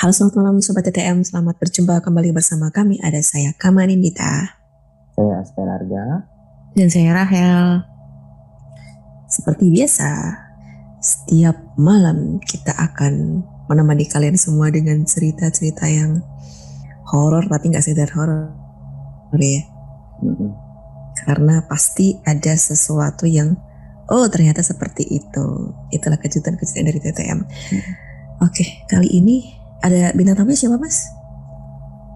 Halo selamat malam Sobat TTM, selamat berjumpa kembali bersama kami. Ada saya Kamanindita. Saya Asker Arga. Dan saya Rahel. Seperti biasa, setiap malam kita akan menemani kalian semua dengan cerita-cerita yang horor tapi nggak sekedar horor ya. Mm-hmm. Karena pasti ada sesuatu yang oh ternyata seperti itu. Itulah kejutan-kejutan dari TTM. Mm-hmm. Oke, kali ini ada bintang tamu siapa Mas?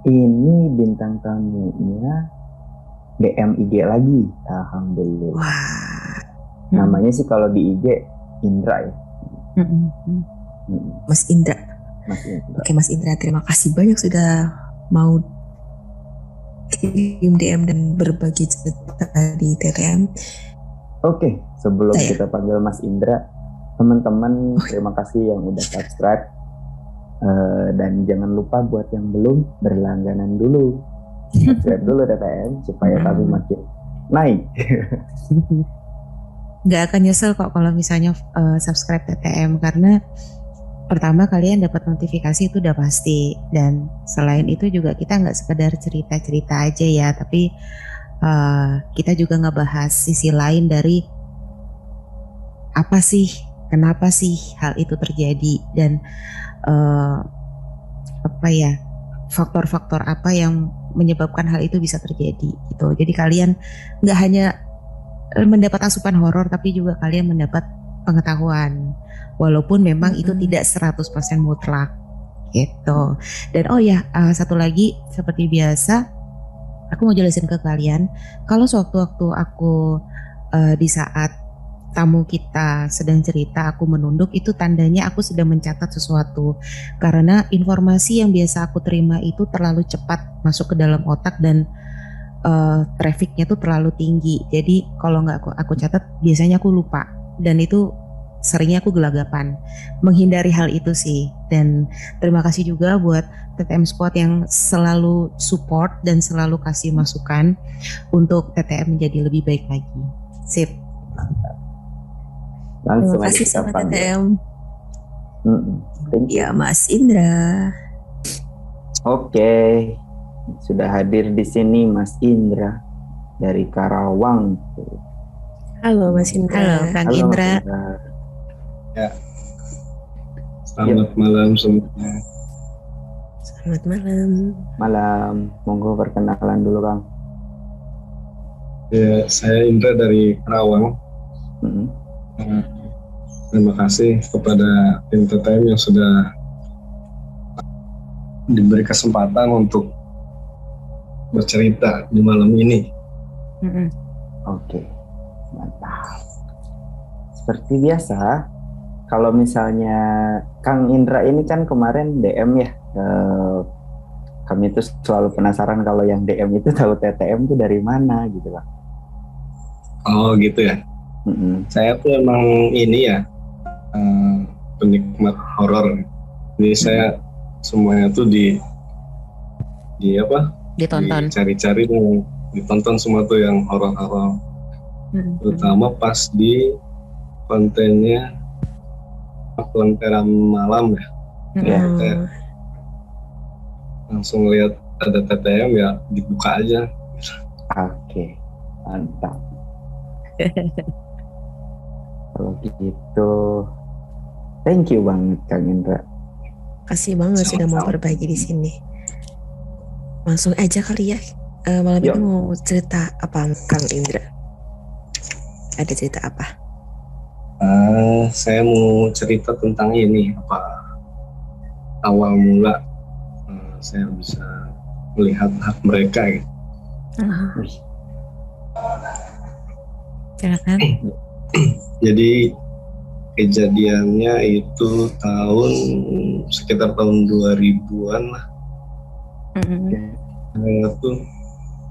Ini bintang tamunya DM IG lagi, alhamdulillah. Wah. Namanya sih kalau di IG Indra ya. Mas Indra. Mas Indra. Oke Mas Indra, terima kasih banyak sudah mau kirim DM dan berbagi cerita di TTM. Oke, sebelum Saya. kita panggil Mas Indra, teman-teman terima kasih yang udah subscribe uh, dan jangan lupa buat yang belum berlangganan dulu, subscribe dulu TTM supaya kami hmm. makin naik. Gak akan nyesel kok kalau misalnya uh, subscribe TTM karena pertama kalian dapat notifikasi itu udah pasti dan selain itu juga kita nggak sekedar cerita-cerita aja ya tapi uh, kita juga ngebahas sisi lain dari apa sih kenapa sih hal itu terjadi dan uh, apa ya faktor-faktor apa yang menyebabkan hal itu bisa terjadi gitu jadi kalian nggak hanya mendapat asupan horor tapi juga kalian mendapat pengetahuan walaupun memang hmm. itu tidak 100% mutlak gitu. Dan oh ya, uh, satu lagi seperti biasa aku mau jelasin ke kalian kalau sewaktu-waktu aku uh, di saat tamu kita sedang cerita aku menunduk itu tandanya aku sedang mencatat sesuatu. Karena informasi yang biasa aku terima itu terlalu cepat masuk ke dalam otak dan uh, trafficnya tuh terlalu tinggi. Jadi kalau nggak aku aku catat biasanya aku lupa. Dan itu seringnya aku gelagapan. Menghindari hal itu sih. Dan terima kasih juga buat TTM Squad yang selalu support dan selalu kasih masukan untuk TTM menjadi lebih baik lagi. Sip Langsung terima kasih sama TTM ya Mas Indra oke sudah hadir di sini Mas Indra dari Karawang Halo Mas Indra. Halo Kang Halo, Indra. Indra. Ya. Selamat ya. malam semuanya. Selamat malam. Malam. Monggo perkenalan dulu, Kang. Ya, saya Indra dari Karawang. Hmm. Terima kasih kepada tim TTM yang sudah diberi kesempatan untuk bercerita di malam ini. -hmm. Oke, mantap. Seperti biasa, kalau misalnya Kang Indra ini kan kemarin DM ya, eh, kami itu selalu penasaran kalau yang DM itu tahu TTM itu dari mana gitu lah. Oh gitu ya. Mm-hmm. Saya tuh emang ini ya uh, penikmat horor. Jadi mm-hmm. saya semuanya tuh di di apa? Ditonton. Cari-cari ditonton semua tuh yang horor-horor. Mm-hmm. Terutama pas di kontennya pelentera malam ya. Hmm. ya kayak langsung lihat ada TTM ya dibuka aja. Oke, mantap. Kalau gitu, thank you banget Kang Indra. Kasih banget sudah mau berbagi di sini. Langsung aja kali ya. Uh, malam Yo. ini mau cerita apa Kang Indra? Ada cerita apa? Uh, saya mau cerita tentang ini apa awal mula uh, saya bisa melihat hak mereka gitu. Uh. Silakan. Jadi kejadiannya itu tahun sekitar tahun 2000-an lah. Mm-hmm. Itu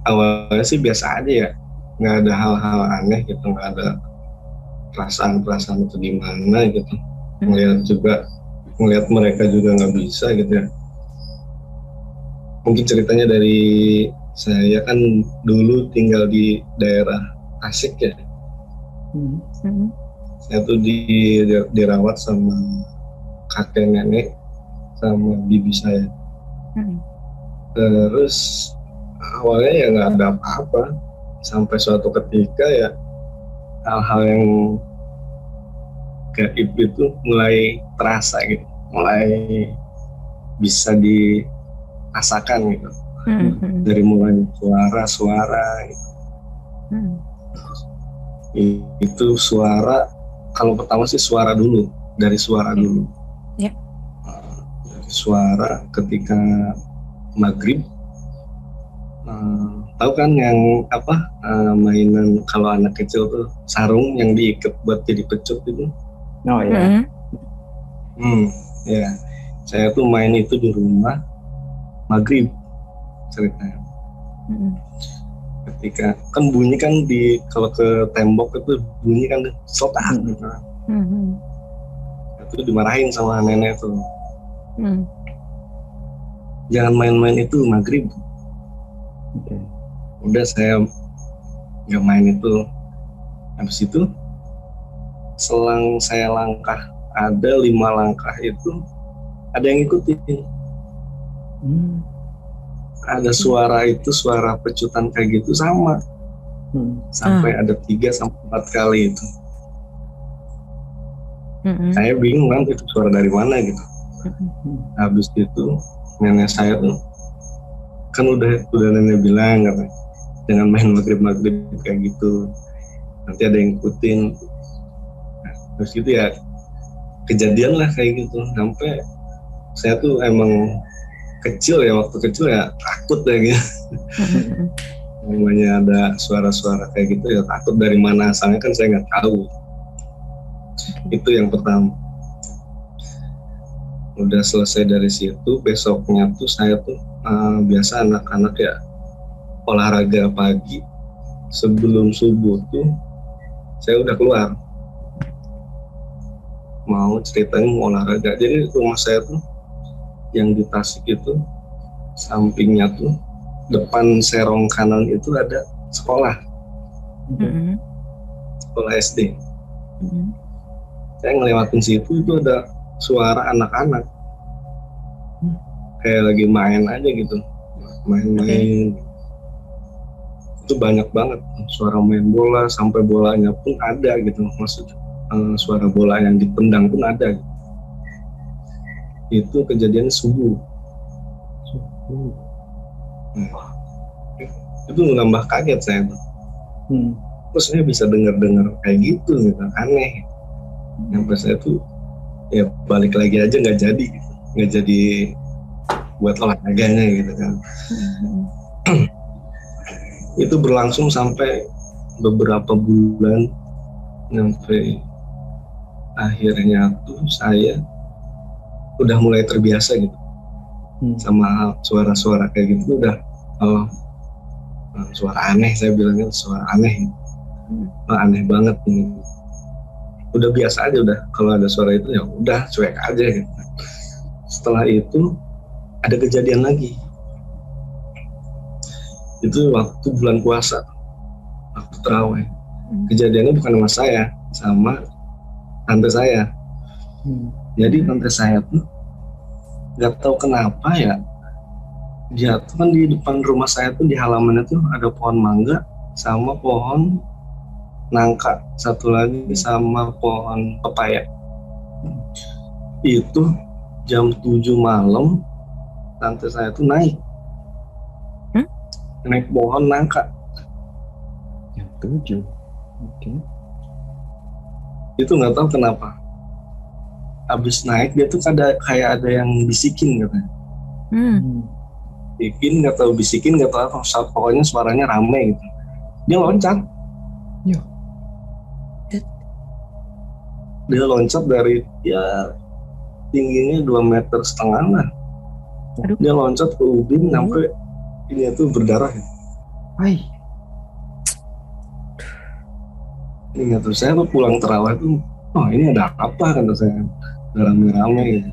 awalnya sih biasa aja ya, nggak ada hal-hal aneh gitu, nggak ada perasaan-perasaan itu di mana gitu hmm. melihat juga melihat mereka juga nggak bisa gitu ya mungkin ceritanya dari saya kan dulu tinggal di daerah Tasik ya hmm. Saya tuh di, dirawat sama kakek nenek sama bibi saya Hmm. terus awalnya ya nggak ada apa-apa sampai suatu ketika ya hal-hal yang gaib itu mulai terasa gitu mulai bisa dirasakan gitu. Hmm. dari mulai suara-suara gitu. Hmm. Itu suara kalau pertama sih suara dulu dari suara dulu Ya. Uh, dari suara ketika maghrib Uh, tahu kan yang apa uh, mainan kalau anak kecil tuh sarung yang diikat buat jadi pecut itu Oh ya. Hmm. hmm ya saya tuh main itu di rumah maghrib ceritanya Hmm. Ketika kan bunyi kan di kalau ke tembok itu bunyi kan sotak Hmm. gitu Hmm. Hmm. itu dimarahin sama nenek tuh Hmm. jangan main-main itu maghrib Oke. udah saya nggak main itu habis itu selang saya langkah ada lima langkah itu ada yang ikutin Hmm. Ada suara itu suara pecutan kayak gitu sama. Hmm. sampai ada tiga sampai empat kali itu. Hmm. saya bingung kan itu suara dari mana gitu. Hmm. habis itu nenek saya tuh kan udah udah nenek bilang katanya jangan main maghrib maghrib kayak gitu. Nanti ada yang ikutin nah, terus gitu ya kejadian lah kayak gitu. Sampai saya tuh emang kecil ya waktu kecil ya takut ya gitu. Namanya ada suara-suara kayak gitu ya takut dari mana asalnya kan saya nggak tahu. Itu yang pertama. Udah selesai dari situ besoknya tuh saya tuh eh, biasa anak-anak ya olahraga pagi sebelum subuh tuh saya udah keluar. Mau ceritain mau olahraga. Jadi rumah saya tuh yang di Tasik itu sampingnya tuh depan serong kanan itu ada sekolah. Hmm. sekolah SD Hmm. saya ngelewatin situ itu ada suara anak-anak. Kayak lagi main aja gitu. Main-main. Itu banyak banget. Suara main bola sampai bolanya pun ada gitu. Maksud eh, suara bola yang dipendang pun ada itu kejadian subuh itu nambah kaget saya tuh Hmm. terus saya bisa dengar-dengar kayak gitu gitu aneh sampai saya tuh ya balik lagi aja nggak jadi gitu. nggak jadi buat olahraganya gitu kan Hmm. itu berlangsung sampai beberapa bulan sampai akhirnya tuh saya udah mulai terbiasa gitu Hmm. sama suara-suara kayak gitu udah oh eh, suara aneh saya bilangnya suara aneh Hmm. Oh, aneh banget ini udah biasa aja udah kalau ada suara itu ya udah cuek aja gitu. setelah itu ada kejadian lagi itu waktu bulan puasa waktu terawih Hmm. kejadiannya bukan sama saya sama tante saya Hmm. Jadi tante saya tuh nggak tahu kenapa ya dia tuh kan di depan rumah saya tuh di halamannya tuh ada pohon mangga sama pohon nangka satu lagi sama pohon pepaya itu jam 7 malam tante saya tuh naik Hmm? naik pohon nangka Yang tujuh. Oke. itu nggak tahu kenapa habis naik dia tuh ada kayak ada yang bisikin katanya Hmm. Hmm. bisikin nggak tahu bisikin nggak tahu apa pokoknya suaranya rame gitu dia loncat Ya. dia loncat dari ya tingginya 2 meter setengah lah Aduh. dia loncat ke ubin sampai ini tuh berdarah Hai. ini nggak tahu saya tuh pulang terawih tuh oh ini ada apa kata saya? Rame-rame. Gitu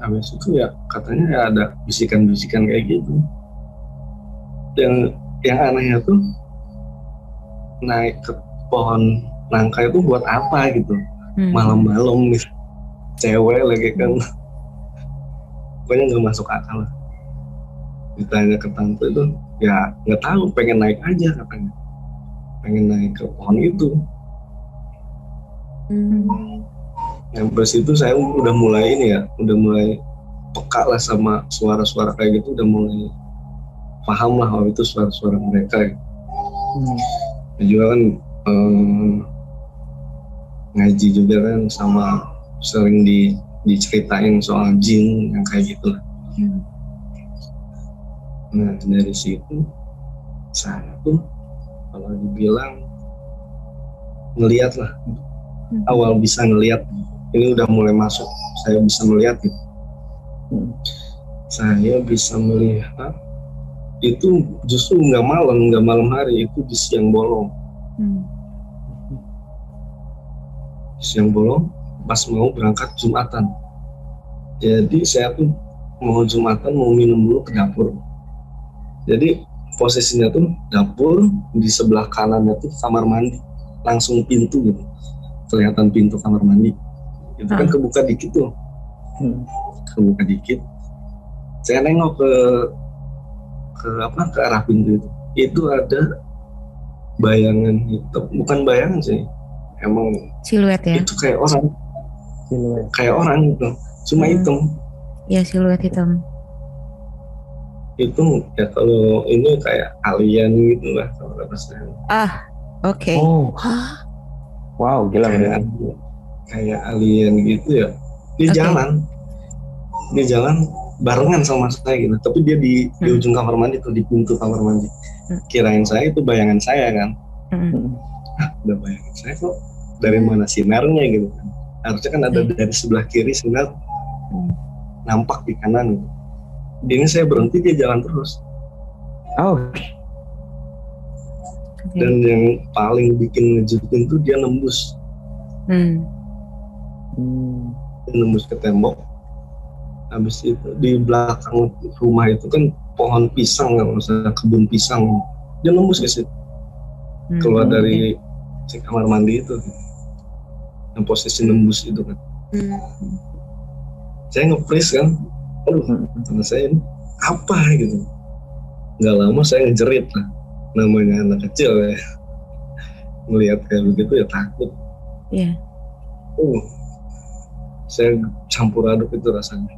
habis itu ya katanya ya ada bisikan-bisikan kayak gitu. Yang yang anehnya tuh naik ke pohon nangka itu buat apa gitu? Hmm. malam-malam nih cewek lagi kan. Pokoknya nggak masuk akal lah. Ditanya ke tante itu ya nggak tahu pengen naik aja katanya. Pengen naik ke pohon itu Hmm. sampai situ saya udah mulai ini ya udah mulai peka lah sama suara-suara kayak gitu udah mulai paham lah oh itu suara-suara mereka ya. Hmm. Dan juga kan eh, ngaji juga kan sama sering di diceritain soal jin yang kayak gitu lah. Hmm. Nah dari situ saya tuh kalau dibilang ngeliat lah Hmm. awal bisa ngeliat ini udah mulai masuk saya bisa melihat gitu. Hmm. saya bisa melihat itu justru nggak malam nggak malam hari itu di siang bolong Hmm. di siang bolong pas mau berangkat jumatan jadi saya tuh mau jumatan mau minum dulu ke dapur jadi posisinya tuh dapur di sebelah kanannya tuh kamar mandi langsung pintu gitu kelihatan pintu kamar mandi itu kan Ah. kebuka dikit tuh Hmm. kebuka dikit saya nengok ke ke apa ke arah pintu itu itu ada bayangan hitam bukan bayangan sih emang Siluet ya? itu kayak orang Siluet. kayak orang gitu cuma Hmm. hitam Ya siluet hitam. itu ya kalau ini kayak alien gitu lah kalau kata saya Ah, oke. Oh, Hah? Wow, gila kayak, kayak alien gitu ya dia Oke. jalan dia jalan barengan sama saya gitu tapi dia di di Hmm. ujung kamar mandi tuh di pintu kamar mandi Hmm. kirain saya itu bayangan saya kan Hmm. Hmm. udah bayangan saya kok dari mana sinarnya gitu kan harusnya kan ada Hmm. dari sebelah kiri sinar Hmm. nampak di kanan gitu. ini saya berhenti dia jalan terus Oh, Dan yang paling bikin ngejutin tuh dia nembus. Hmm. hmm. dia nembus ke tembok. Habis itu di belakang rumah itu kan pohon pisang kan misalnya kebun pisang. Dia nembus ke situ. Hmm. keluar dari si kamar mandi itu. Yang posisi nembus itu kan. Hmm. saya nge-freeze kan. Aduh kata saya apa gitu. Nggak lama saya ngejerit lah namanya anak kecil ya. Melihat kayak begitu ya takut. Iya. uh saya campur aduk itu rasanya.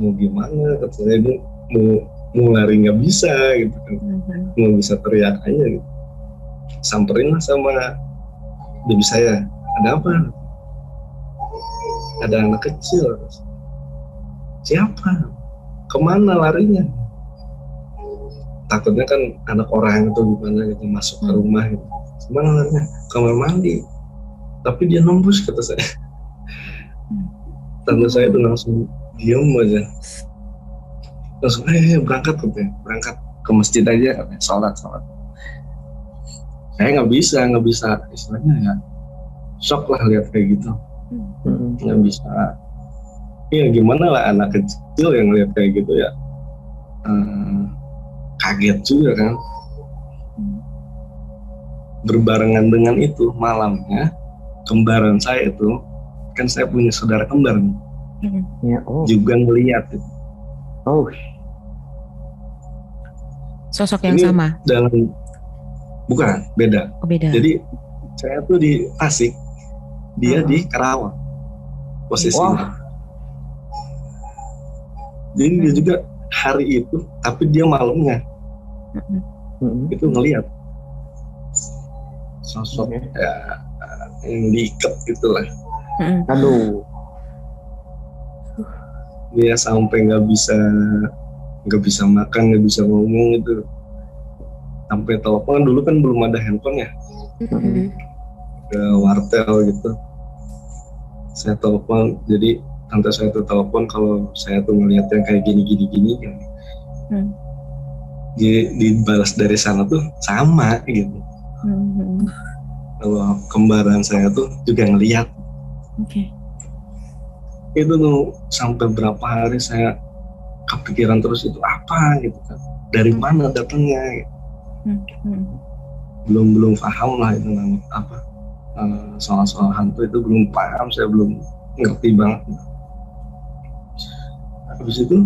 Mau gimana? Kata saya ini mau mau lari nggak bisa gitu kan. Hmm. mau bisa teriak aja gitu. Samperin lah sama bibi saya. Ada apa? Ada anak kecil. Siapa? Ke mana larinya takutnya kan anak orang itu gimana gitu masuk ke Hmm. rumah gitu. Ke mana larinya kamar mandi tapi dia nembus kata saya. Hmm. tante saya tuh langsung diem aja. Langsung eh berangkat katanya berangkat ke masjid aja katanya sholat sholat. Saya nggak bisa nggak bisa. Istilahnya ya shock lah lihat kayak gitu. Hmm. nggak bisa. Ya gimana lah anak kecil yang lihat kayak gitu ya. Eh, kaget juga kan berbarengan dengan itu malamnya kembaran saya itu kan saya punya saudara kembar nih, Hmm. Ya, oh, juga ngeliat gitu. oh, Sosok yang Ini- sama. dalam bukan beda Oh beda. jadi saya tuh di Tasik dia Hmm. di Karawang posisinya jadi dia juga hari itu tapi dia malamnya. Itu ngelihat sosok Oke. ya yang diikat gitu lah. Hmm. Aduh, dia sampai nggak bisa nggak bisa makan nggak bisa ngomong itu sampai telepon dulu kan belum ada handphone ya. Hmm. ke wartel gitu. Saya telepon jadi tante saya tuh telepon kalau saya tuh ngeliat yang kayak gini gini gini gini. Hmm. Di, dibalas dari sana tuh sama gitu Hmm. kalau kembaran saya tuh juga ngeliat Oke. itu tuh sampai berapa hari saya kepikiran terus itu apa gitu kan dari mana datangnya gitu. Hmm. Hmm. belum belum paham lah itu namanya apa eh, soal-soal hantu itu belum paham saya belum ngerti banget habis itu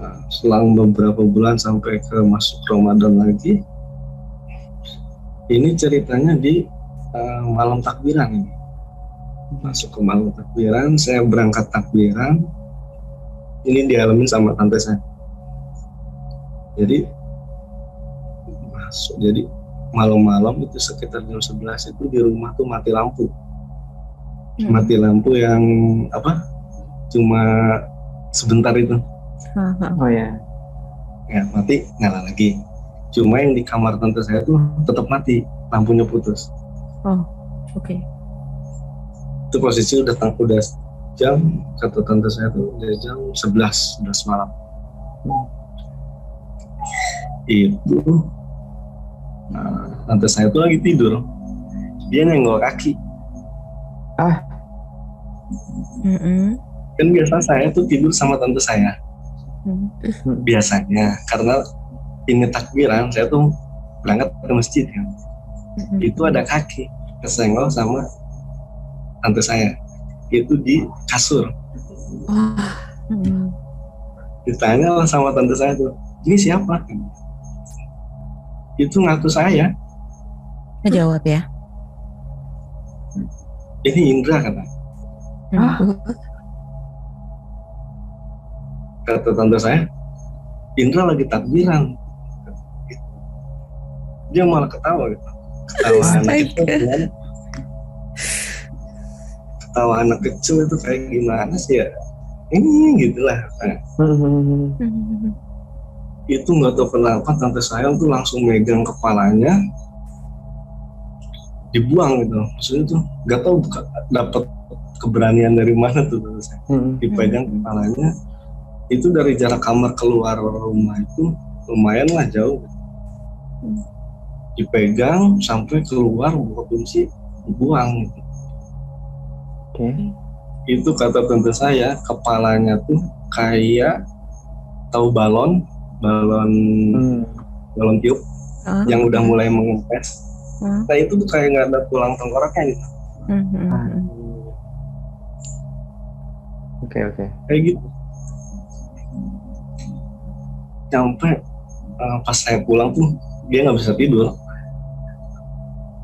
nah, selang beberapa bulan sampai ke masuk Ramadan lagi ini ceritanya di uh, malam takbiran ini. Masuk ke malam takbiran saya berangkat takbiran ini dialamin sama tante saya. Jadi masuk jadi malam-malam itu sekitar jam 11 itu di rumah tuh mati lampu. Hmm. mati lampu yang apa cuma sebentar itu Oh ya. ya mati nyala lagi. Cuma yang di kamar tante saya tuh tetap mati lampunya putus. Oke. itu posisi udah tang- udah jam kata tante saya tuh udah jam 11 11 malam. Itu. Nah, tante saya tuh lagi tidur. Dia nyenggol kaki. Mm-mm. kan biasa saya tuh tidur sama tante saya Hmm. biasanya karena ini takbiran saya tuh berangkat ke masjid kan Mm-mm. itu ada kaki kesenggol sama tante saya itu di kasur Mm-mm. ditanya lah sama tante saya tuh ini siapa itu ngaku saya Ngejawab ya. ini Indra kata Ah. Kata tante saya Indra lagi takbiran dia malah ketawa gitu ketawa anak kecil gimana? ketawa anak kecil itu kayak gimana sih ya ini gitulah. Mm-mm. itu nggak tahu kenapa tante saya tuh langsung megang kepalanya dibuang gitu maksudnya tuh nggak tahu dapat keberanian dari mana tuh tante saya dipegang kepalanya itu dari jarak kamar keluar rumah itu lumayan lah jauh Hmm. dipegang sampai keluar buka kunci dibuang gitu. Oke. itu kata tante saya kepalanya tuh kayak tahu balon balon Hmm. balon tiup Ah. yang udah mulai mengempes Hmm. nah itu tuh kayak nggak ada tulang tengkoraknya gitu Mm-mm. Ah. Oke oke. kayak gitu sampai eh, pas saya pulang tuh dia nggak bisa tidur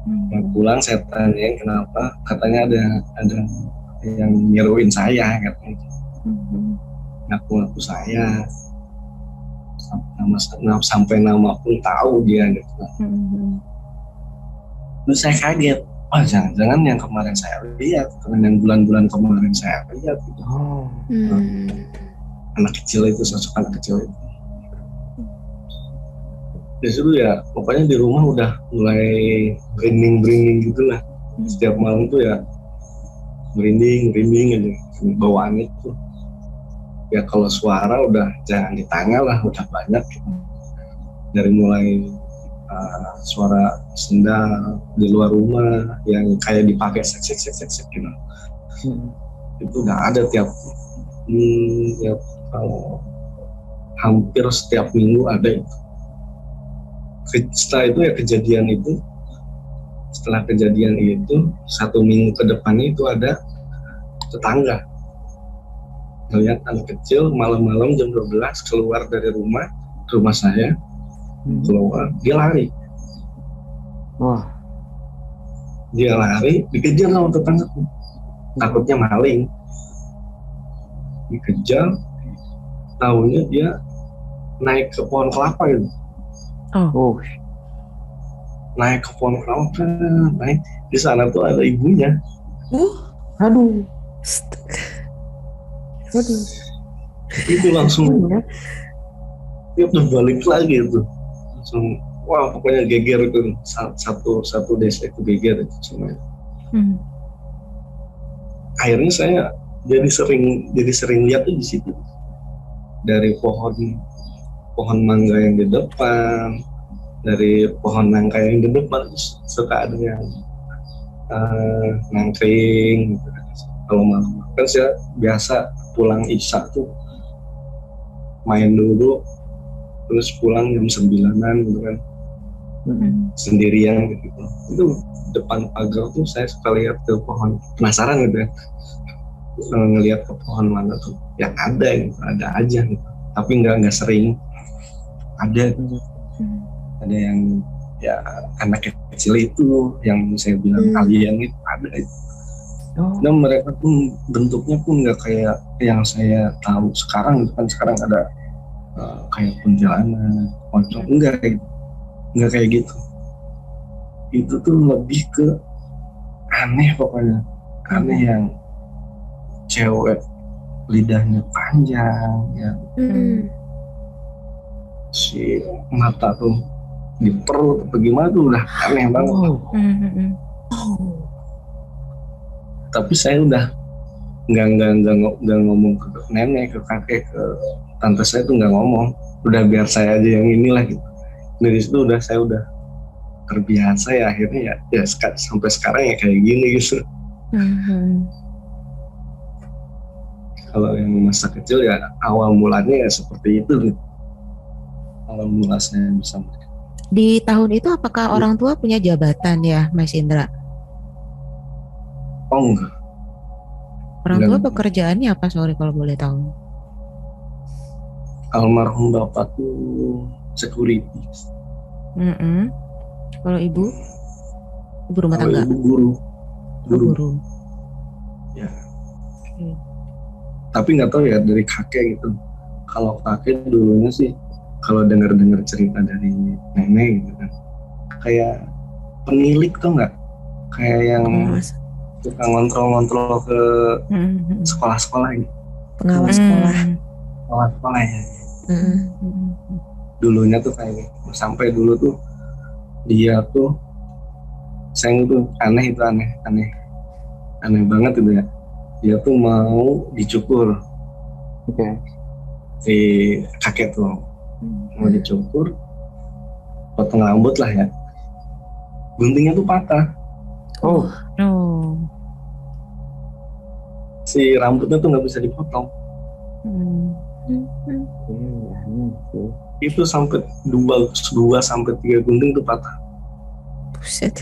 Mm-mm. pulang saya tanyain kenapa katanya ada ada yang nyeruin saya katanya Mm-mm. ngaku-ngaku saya nama, nama sampai nama pun tahu dia gitu Mm-mm. terus saya kaget wah jangan-jangan yang kemarin saya lihat yang bulan-bulan kemarin saya lihat gitu. Oh. Mm. anak kecil itu sosok anak kecil itu di situ ya pokoknya di rumah udah mulai merinding merinding gitu lah Hmm. setiap malam tuh ya merinding merinding aja bawaan itu ya kalau suara udah jangan ditanya lah udah banyak gitu. dari mulai uh, suara sendal di luar rumah yang kayak dipakai sek sek sek sek sek gitu Hmm. itu udah ada tiap hmm, tiap kalau hampir setiap minggu ada itu setelah itu ya kejadian itu. Setelah kejadian itu satu minggu ke depannya itu ada tetangga. Melihat anak kecil malam-malam jam 12 keluar dari rumah rumah saya Hmm. keluar dia lari. Wah. dia lari dikejar sama tetangga takutnya maling. Dikejar tahunya dia naik ke pohon kelapa gitu Oh. naik ke pohon kelapa naik di sana tuh ada ibunya Aduh. Astaga. Aduh. itu langsung Iya. dia udah balik lagi itu langsung wah pokoknya geger itu Sa- satu satu desa itu geger itu semua Mm. akhirnya saya jadi sering jadi sering lihat tuh di situ dari pohon pohon mangga yang di depan dari pohon nangka yang di depan suka ada yang eh, nangkring gitu. Kalau malam kan saya biasa pulang isya tuh main dulu terus pulang jam sembilanan gitu kan. Mm. sendirian gitu. Itu depan pagar tuh saya suka lihat ke pohon penasaran gitu ya. Eh, ngelihat ke pohon mana tuh. Yang ada gitu. Ada aja gitu. Tapi nggak nggak sering ada Hmm. ada yang ya anak kecil itu yang saya bilang Hmm. alien itu ada. Oh, dan mereka pun bentuknya pun nggak kayak yang saya tahu sekarang kan sekarang ada eh, kayak kuntilanak pocong enggak gitu. enggak kayak gitu itu tuh lebih ke aneh pokoknya aneh yang cewek lidahnya panjang yang Hmm. Si mata tuh di perut apa gimana tuh udah aneh banget. Oh, tapi saya udah nggak nggak nggak nggak ngomong ke nenek ke kakek ke tante saya tuh nggak ngomong. Udah biar saya aja yang inilah gitu. Dari situ udah saya udah terbiasa ya akhirnya ya, ya sampai sekarang ya kayak gini gitu. Hmm, hmm. kalau yang masa kecil ya awal mulanya ya seperti itu mula saya bisa Di tahun itu apakah orang tua punya jabatan ya, Mas Indra? oh enggak Orang tua pekerjaannya apa sorry kalau boleh tahu? almarhum bapak tuh security Mm-mm. Kalau ibu? Ibu rumah kalau tangga? ibu guru Oh, guru guru. tapi nggak tahu ya dari kakek gitu kalau kakek dulunya sih kalau dengar-dengar cerita dari nenek gitu kan kayak penilik tuh nggak kayak yang suka ngontrol-ngontrol ke Mm-mm. sekolah-sekolah gitu pengawas sekolah. sekolah-sekolah ya Hmm. Dulunya tuh kayak gitu. sampai dulu tuh dia tuh saya tuh aneh itu aneh aneh aneh banget itu ya dia tuh mau dicukur oke. si kakek tuh mau dicukur potong rambut lah ya guntingnya tuh patah Oh, Oh. si rambutnya tuh nggak bisa dipotong Hmm. sih. itu sampai dua dua sampai tiga gunting tuh patah Buset.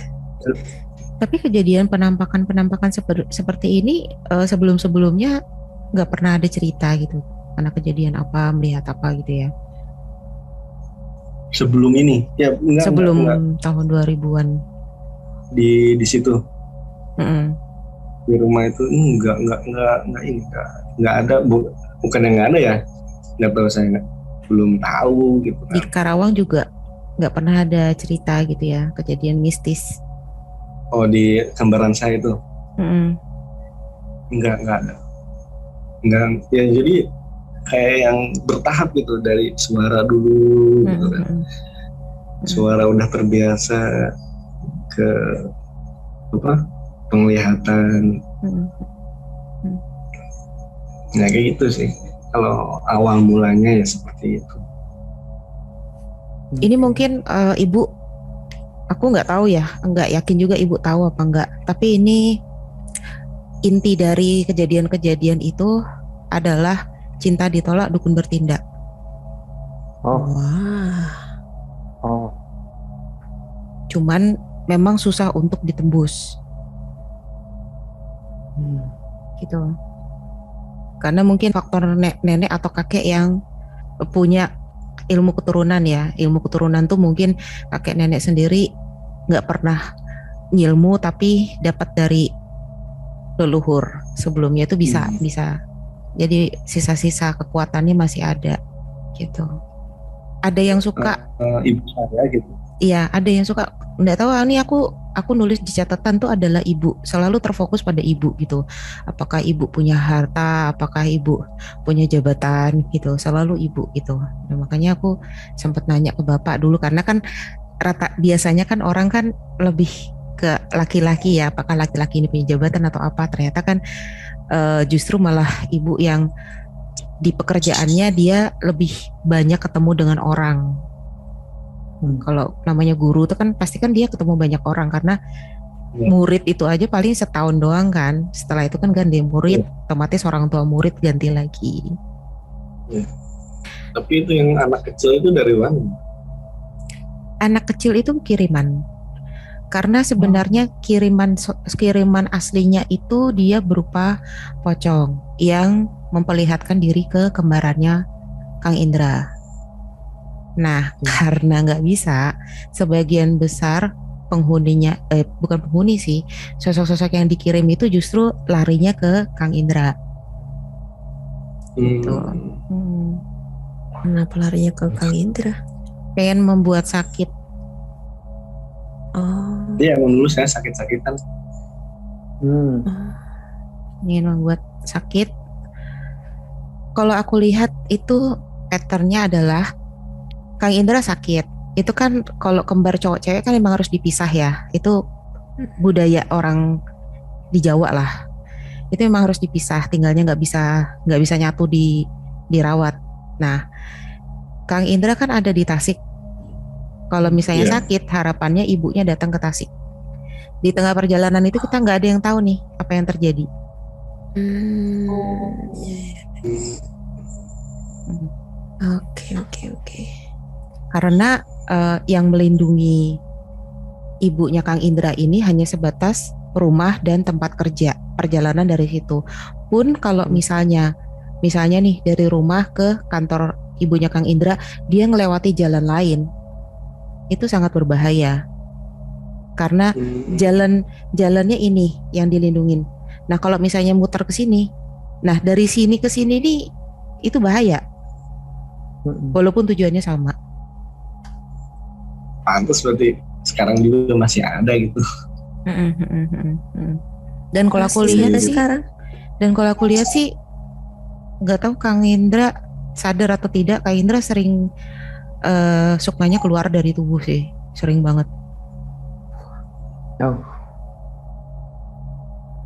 Tapi kejadian penampakan-penampakan seper- seperti ini eh, sebelum-sebelumnya nggak pernah ada cerita gitu. Karena kejadian apa, melihat apa gitu ya. Sebelum ini ya enggak, Sebelum enggak, enggak. tahun 2000-an. di di situ Mm-mm. di rumah itu enggak enggak enggak enggak ini enggak enggak ada bu, bukan yang enggak ada ya nggak tahu saya enggak belum tahu gitu Di kan Karawang juga nggak pernah ada cerita gitu ya, kejadian mistis. oh di gambaran saya itu Mm-mm. enggak enggak ada enggak ya jadi kayak yang bertahap gitu dari suara dulu gitu kan Mm-mm. suara udah terbiasa ke apa penglihatan Mm-mm. ya kayak gitu sih kalau awal mulanya ya seperti itu Ini mungkin eh, ibu, aku nggak tahu ya, nggak yakin juga ibu tahu apa nggak. Tapi ini inti dari kejadian-kejadian itu adalah cinta ditolak dukun bertindak. Oh, Wah. oh, Cuman memang susah untuk ditembus, Hmm. gitu. Karena mungkin faktor ne- nenek atau kakek yang punya ilmu keturunan ya, ilmu keturunan tuh mungkin kakek nenek sendiri nggak pernah ngilmu tapi dapat dari leluhur sebelumnya itu bisa Hmm. bisa jadi sisa-sisa kekuatannya masih ada gitu. Ada yang suka Eh, ibu saya gitu Iya, ada yang suka nggak tahu ah, ini aku aku nulis di catatan tuh adalah ibu, selalu terfokus pada ibu gitu. Apakah ibu punya harta, apakah ibu punya jabatan gitu, selalu ibu gitu. Nah, makanya aku sempat nanya ke bapak dulu karena kan rata biasanya kan orang kan lebih ke laki-laki ya, apakah laki-laki ini punya jabatan atau apa? Ternyata kan eh, justru malah ibu yang di pekerjaannya dia lebih banyak ketemu dengan orang Hmm, Kalau namanya guru itu kan pasti kan dia ketemu banyak orang karena Iya. murid itu aja paling setahun doang kan. Setelah itu kan ganti murid, otomatis orang tua murid ganti lagi. tapi itu yang anak kecil itu dari mana Anak kecil itu kiriman. Karena sebenarnya kiriman kiriman aslinya itu dia berupa pocong yang memperlihatkan diri ke kembarannya Kang Indra. Nah, karena nggak bisa, sebagian besar penghuninya, eh, bukan penghuni sih, sosok-sosok yang dikirim itu justru larinya ke Kang Indra. Gitu. Hmm. Kenapa larinya ke Kang Indra? Pengen membuat sakit. Oh. Iya, emang dulu saya sakit-sakitan. Hmm. ingin membuat sakit. Kalau aku lihat itu patternnya adalah Kang Indra sakit. Itu kan kalau kembar cowok cewek kan emang harus dipisah ya. Itu budaya orang di Jawa lah. Itu memang harus dipisah. Tinggalnya nggak bisa nggak bisa nyatu di dirawat. Nah, Kang Indra kan ada di Tasik. Kalau misalnya Iya. sakit, harapannya ibunya datang ke Tasik. Di tengah perjalanan itu kita nggak ada yang tahu nih apa yang terjadi. Hmm. Oke oke oke. karena eh, yang melindungi ibunya Kang Indra ini hanya sebatas rumah dan tempat kerja perjalanan dari situ pun kalau misalnya misalnya nih dari rumah ke kantor ibunya Kang Indra dia ngelewati jalan lain itu sangat berbahaya karena Hmm. jalan jalannya ini yang dilindungin nah kalau misalnya muter ke sini nah dari sini ke sini nih itu bahaya Mm-mm. walaupun tujuannya sama Pantes berarti sekarang juga masih ada gitu. Dan kalau aku lihat sih, sekarang. dan kalau aku lihat sih, nggak tahu Kang Indra sadar atau tidak, Kang Indra sering eh sukmanya keluar dari tubuh sih, sering banget. Oh.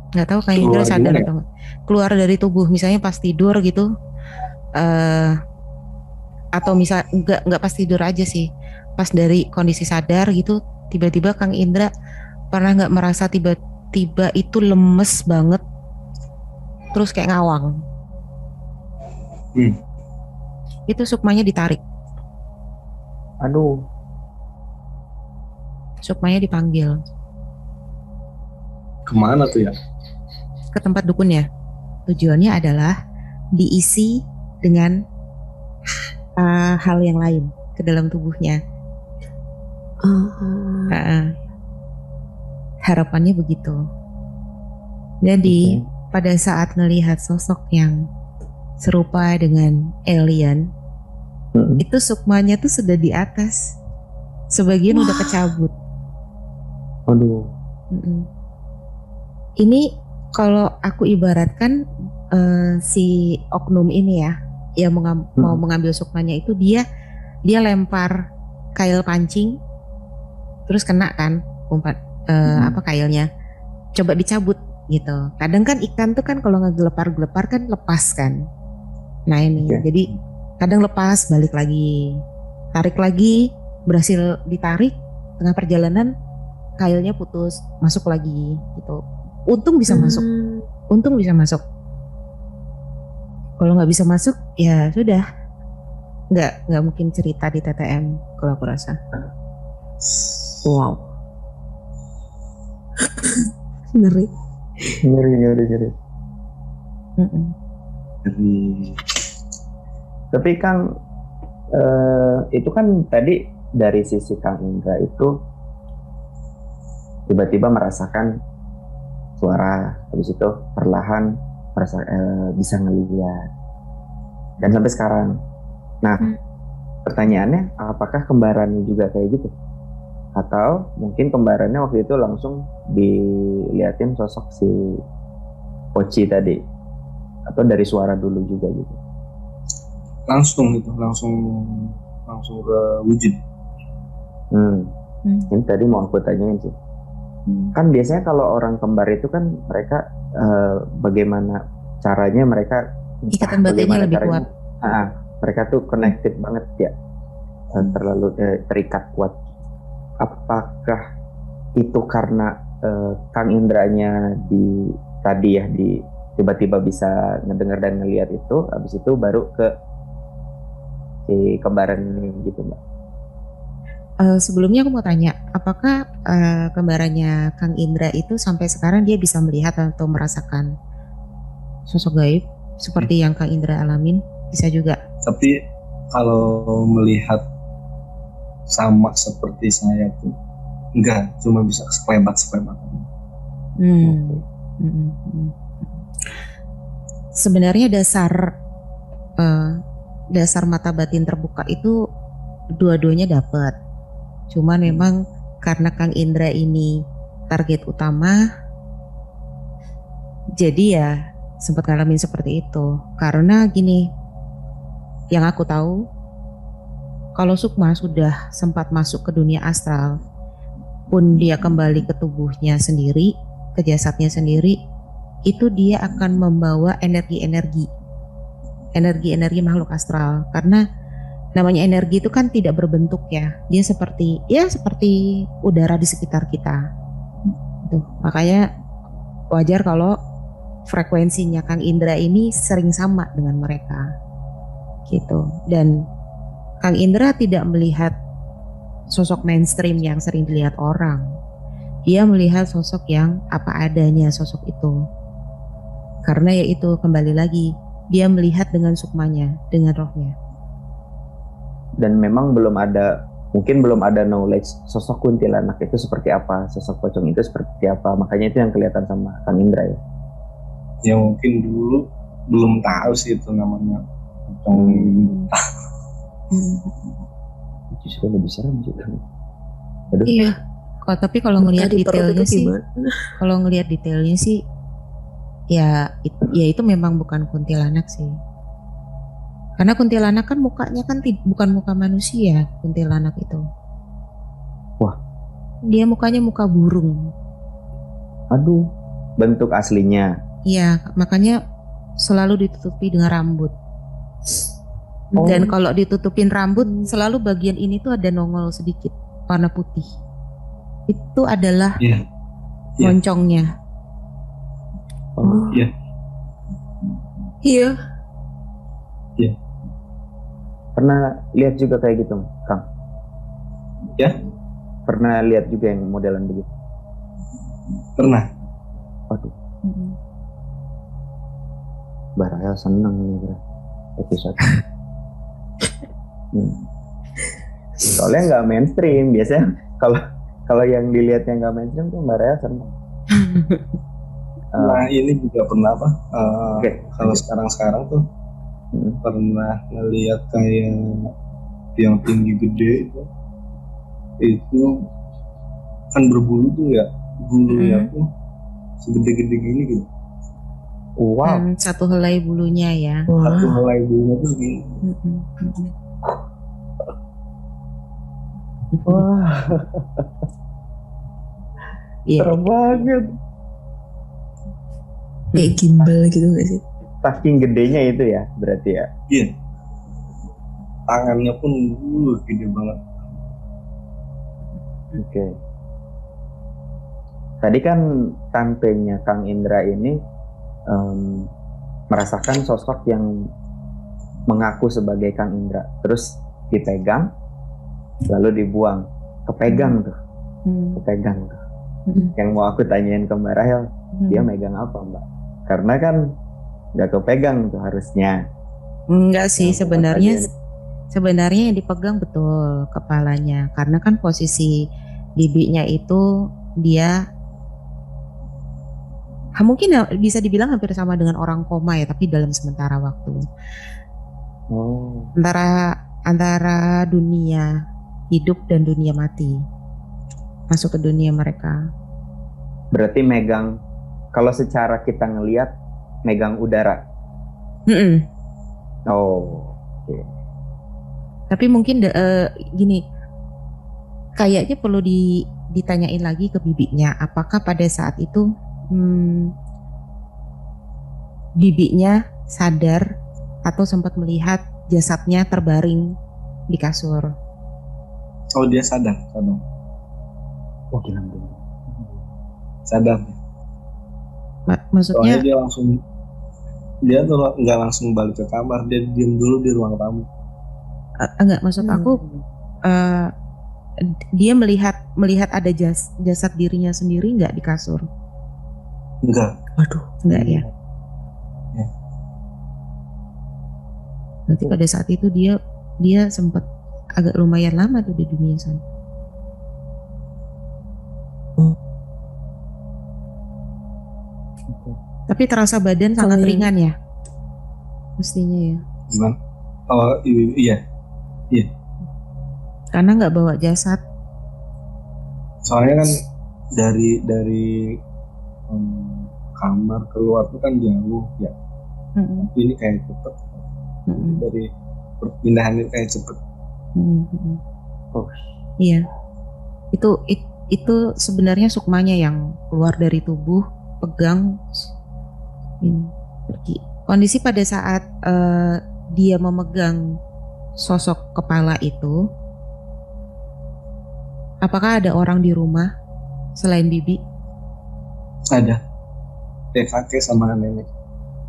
Nggak tahu Kang Indra Keluar sadar ya? atau nggak. keluar dari tubuh, misalnya pas tidur gitu, eh atau misal nggak nggak pas tidur aja sih, pas dari kondisi sadar gitu, tiba-tiba Kang Indra pernah nggak merasa tiba-tiba itu lemes banget, terus kayak ngawang. Hmm. Itu sukmanya ditarik, Aduh. sukmanya dipanggil Ke mana tuh ya? ke tempat dukunnya. Tujuannya adalah diisi dengan uh, hal yang lain ke dalam tubuhnya. Oh. Uh, harapannya begitu. Jadi pada saat melihat sosok yang serupa dengan alien, Mm-mm. itu sukmanya tuh sudah di atas. Sebagian udah Wah. kecabut. Aduh. Mm-mm. Ini kalau aku ibaratkan eh, si oknum ini ya, yang mengam- Hmm. mau mengambil sukmanya itu dia dia lempar kail pancing, terus kena kan umpat eh, Hmm. apa kailnya, coba dicabut gitu. Kadang kan ikan tuh kan kalau ngegelepar-gelepar kan lepas kan. Nah ini Oke. jadi kadang lepas balik lagi, tarik lagi berhasil ditarik tengah perjalanan kailnya putus masuk lagi gitu. Untung bisa masuk, Hmm. untung bisa masuk. Kalau nggak bisa masuk ya sudah nggak nggak mungkin cerita di TTM kalau aku rasa. Wow. Ngeri. Ngeri, ngeri, ngeri. Mm-mm. Jadi Tapi Kang, eh, itu kan tadi dari sisi Kang Indra itu tiba-tiba merasakan suara, habis itu perlahan merasa eh, bisa ngelihat dan sampai sekarang. Nah, Hmm. pertanyaannya apakah kembarannya juga kayak gitu? Atau mungkin kembarannya waktu itu langsung diliatin sosok si Poci tadi atau dari suara dulu juga gitu? Langsung gitu, langsung langsung ke wujud. Hmm. Hmm. Ini tadi mau aku tanyain sih. Hmm. Kan biasanya kalau orang kembar itu kan mereka eh, bagaimana caranya mereka Ikatan batinnya lebih caranya, kuat. ah, mereka tuh connected banget ya, Eh, Hmm. terlalu eh, terikat kuat. Apakah itu karena eh, Kang Indranya di tadi ya di tiba-tiba bisa ngedengar dan ngelihat itu, habis itu baru ke si kembaran ini gitu mbak? uh, sebelumnya aku mau tanya, apakah uh, kembarannya Kang Indra itu sampai sekarang dia bisa melihat atau merasakan sosok gaib seperti yang Kang Indra alamin? Bisa juga. Tapi kalau melihat sama seperti saya tuh enggak, cuma bisa sekelebat sekelebat. Hmm. Hmm. hmm. Sebenarnya dasar uh, dasar mata batin terbuka itu dua-duanya dapat Cuman memang karena Kang Indra ini target utama, jadi ya sempat ngalamin seperti itu. Karena gini, yang aku tahu, kalau Sukma sudah sempat masuk ke dunia astral, pun dia kembali ke tubuhnya sendiri, ke jasadnya sendiri, itu dia akan membawa energi-energi, energi-energi makhluk astral. Karena namanya energi itu kan tidak berbentuk ya. Dia seperti ya seperti udara di sekitar kita. Tuh makanya wajar kalau frekuensinya Kang Indra ini sering sama dengan mereka. Gitu. Dan Kang Indra tidak melihat sosok mainstream yang sering dilihat orang. Dia melihat sosok yang apa adanya sosok itu. Karena yaitu kembali lagi dia melihat dengan sukmanya dengan rohnya. Dan memang belum ada mungkin belum ada knowledge sosok kuntilanak itu seperti apa sosok pocong itu seperti apa. Makanya itu yang kelihatan sama Kang Indra ya. Ya mungkin dulu belum tahu sih itu namanya pocong hmm. justru lebih serem sih. Aduh. iya. Kok tapi kalau ngelihat detailnya sih kalau ngelihat detailnya sih ya ya itu memang bukan kuntilanak sih karena kuntilanak kan mukanya kan bukan muka manusia, kuntilanak itu. Wah. Dia mukanya muka burung. Aduh, bentuk aslinya. Iya, makanya selalu ditutupi dengan rambut. Oh. Dan kalau ditutupin rambut, selalu bagian ini tuh ada nongol sedikit, warna putih. Itu adalah yeah. Yeah. moncongnya. Oh. Iya. Iya. Iya. Pernah lihat juga kayak gitu, Kang? Ya. Pernah lihat juga yang modelan begitu? Pernah. Waduh. Mm-hmm. Baraya seneng nih kira episode. hmm. Soalnya nggak mainstream, biasanya kalau kalau yang dilihat yang nggak mainstream tuh Mbak Raya seneng. nah uh, ini juga pernah apa? Uh, okay. Kalau sekarang-sekarang tuh hmm. pernah ngeliat kayak yang tinggi gede itu itu kan berbulu tuh ya bulunya hmm. tuh segede-gede gini gitu wow hmm, satu helai bulunya ya satu helai bulunya tuh segini hmm. hmm, hmm. wah yeah. serem banget kayak gimbal gitu gak sih? Saking gedenya itu ya berarti ya? Iya. Tangannya pun uh, gede banget. Oke. Okay. tadi kan tantenya Kang Indra ini um, merasakan sosok yang mengaku sebagai Kang Indra. Terus dipegang lalu dibuang. Kepegang tuh. Hmm. kepegang tuh. Hmm. yang mau aku tanyain ke Mbak Rahel hmm. dia megang apa Mbak karena kan nggak kepegang tuh harusnya. Enggak sih sebenarnya sebenarnya yang dipegang betul kepalanya. Karena kan posisi bibinya itu dia mungkin ya bisa dibilang hampir sama dengan orang koma ya tapi dalam sementara waktu. Oh. antara antara dunia hidup dan dunia mati. Masuk ke dunia mereka. Berarti megang kalau secara kita ngelihat megang udara. Mm -mm. Oh, okay. Tapi mungkin uh, gini, kayaknya perlu di, ditanyain lagi ke bibinya, apakah pada saat itu hmm, bibinya sadar atau sempat melihat jasadnya terbaring di kasur. Oh dia sadar, sadar. Oh gila, sadar. Maksudnya Soalnya dia langsung dia tuh nggak langsung balik ke kamar dia diem dulu di ruang tamu uh, enggak maksud hmm. aku uh, dia melihat melihat ada jas, jasad dirinya sendiri nggak di kasur? Enggak. Waduh. Enggak ya. Ya. Berarti pada saat itu dia dia sempat agak lumayan lama tuh di dunia sana. Tapi terasa badan Kalau sangat ringan ya. Mestinya ya. Gimana? Oh i- iya. Karena nggak bawa jasad. Soalnya kan dari dari em, kamar keluar tuh kan jauh ya. Mm-mm, Tapi ini kayak cepet. mm-mm, Dari perpindahannya kayak cepet. mm-mm, mm-mm. Oh, Iya. Itu it- itu sebenarnya sukmanya yang keluar dari tubuh, pegang ini, pergi. Kondisi pada saat eh, dia memegang sosok kepala itu, apakah ada orang di rumah selain bibi? Ada. Kayak kakek sama nenek.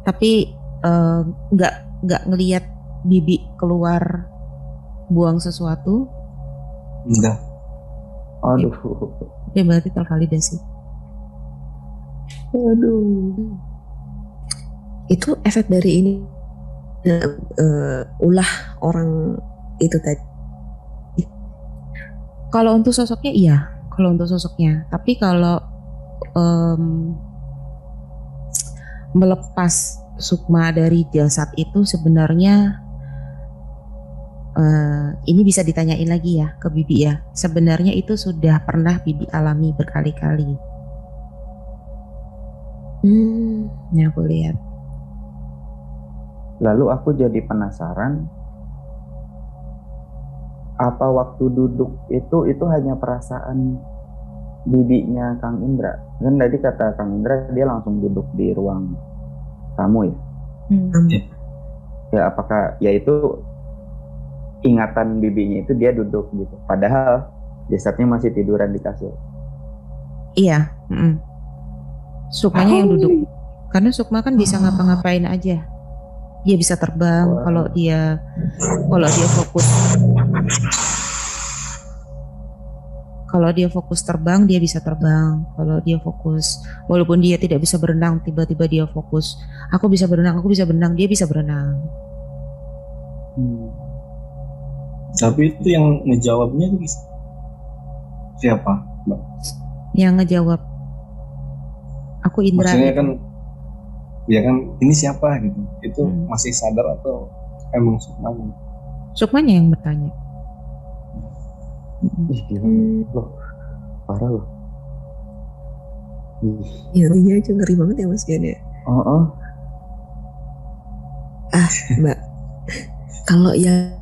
Tapi eh, nggak nggak ngelihat bibi keluar buang sesuatu, Enggak. aduh. ya berarti tervalidasi. Waduh. Itu efek dari ini eh, ulah orang itu tadi. Kalau untuk sosoknya iya, kalau untuk sosoknya. Tapi kalau em, melepas sukma dari jasad itu sebenarnya eh, ini bisa ditanyain lagi ya ke Bibi ya. Sebenarnya itu sudah pernah Bibi alami berkali-kali. Hmm. Ya aku lihat. Lalu aku jadi penasaran apa waktu duduk itu itu hanya perasaan bibinya Kang Indra. Kan tadi kata Kang Indra dia langsung duduk di ruang tamu ya. Hmm. Ya apakah ya itu ingatan bibinya itu dia duduk gitu. Padahal jasadnya masih tiduran di kasur. Iya. mm-mm. Sukmanya yang duduk. Karena Sukma kan bisa ngapa-ngapain aja. Dia bisa terbang kalau dia kalau dia fokus. Kalau dia fokus terbang, dia bisa terbang. Kalau dia fokus, walaupun dia tidak bisa berenang, tiba-tiba dia fokus. Aku bisa berenang, aku bisa berenang, dia bisa berenang. Hmm. Tapi itu yang ngejawabnya itu siapa? Mbak? Yang ngejawab, aku Indra. Maksudnya kan ya kan ini siapa gitu. Itu Hmm. masih sadar atau emang sukmanya? Sukmanya yang bertanya. Mm-mm. Ih, gila. Hmm. Loh, parah loh. Ih, Ya, intinya aja ngeri banget ya Mas Bian ya. Oh, oh. Mbak, kalau yang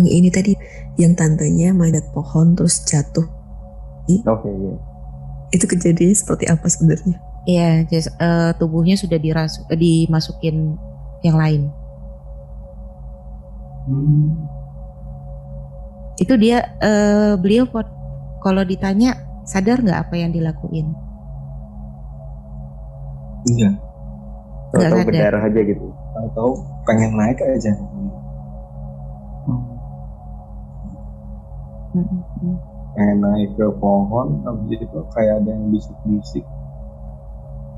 yang ini tadi yang tantenya manjat pohon terus jatuh, Oke, iya. itu kejadiannya seperti apa sebenarnya? Iya, eh, tubuhnya sudah dirasu, eh, dimasukin yang lain. Hmm. Itu dia, eh, beliau kalau ditanya sadar nggak apa yang dilakuin? Iya. Tahu-tahu berdarah aja gitu. Tahu pengen naik aja. Mm-mm. Pengen naik ke pohon, habis itu kayak ada yang bisik-bisik.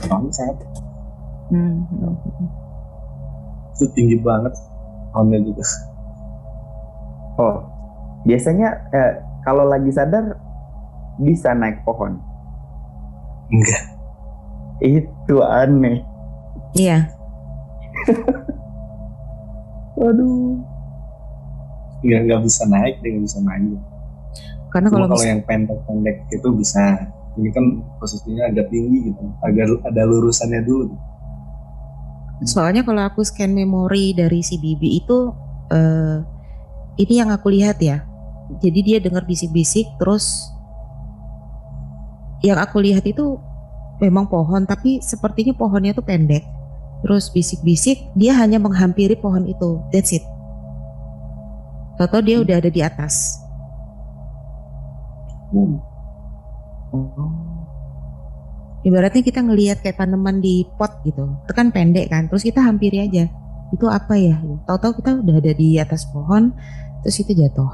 Bangsat. Mm-mm. Itu tinggi banget pohonnya juga. Oh, biasanya eh, kalau lagi sadar bisa naik pohon. Enggak. Itu aneh. Iya, Waduh. Enggak, enggak bisa naik, dia nggak bisa naik. karena kalau kalau yang pendek-pendek itu bisa. Ini kan posisinya agak tinggi gitu. Agak ada lurusannya dulu. soalnya kalau aku scan memori dari si Bibi itu, eh, ini yang aku lihat ya. Jadi dia dengar bisik-bisik, terus yang aku lihat itu memang pohon, tapi sepertinya pohonnya tuh pendek. Terus bisik-bisik, dia hanya menghampiri pohon itu. That's it. Toto dia udah ada di atas. Oh. Ibaratnya kita ngelihat kayak tanaman di pot gitu. Itu kan pendek kan. Terus kita hampiri aja. Itu apa ya? Tahu-tahu kita udah ada di atas pohon, terus itu jatuh.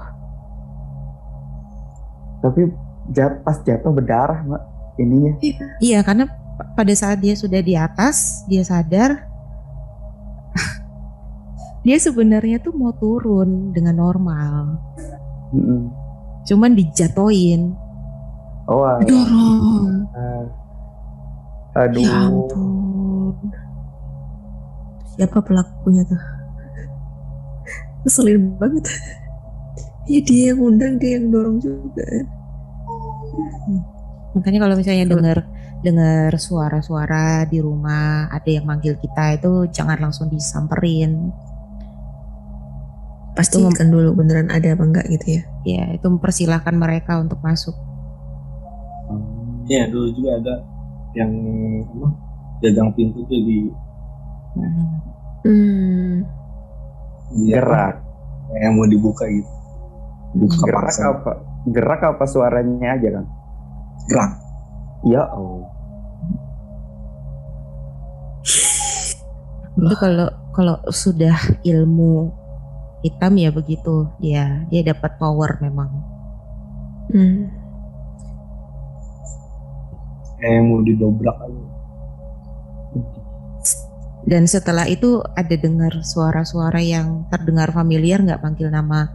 Tapi jat, pas jatuh berdarah mbak ininya. Iya, karena pada saat dia sudah di atas, dia sadar dia sebenarnya tuh mau turun dengan normal. Mm-mm. Cuman dijatoin. Oh, alah. Dorong. aduh. Ya ampun. Siapa pelakunya tuh? Ngeselin banget. Ya dia yang undang, dia yang dorong juga. Makanya kalau misalnya dengar dengar suara-suara di rumah, ada yang manggil kita itu jangan langsung disamperin. Pastikan dulu beneran ada apa enggak gitu ya. Ya, itu mempersilahkan mereka untuk masuk. Iya dulu juga ada yang apa jagang pintu tuh di, Hmm. di Gerak. yang mau dibuka gitu buka Gerak paksa apa? Gerak apa suaranya aja kan? gerak Ya oh. Itu kalau kalau sudah ilmu hitam ya begitu, dia dia dapat power memang. Hmm. Kayak yang mau didobrak aja Dan setelah itu ada dengar suara-suara yang terdengar familiar nggak panggil nama,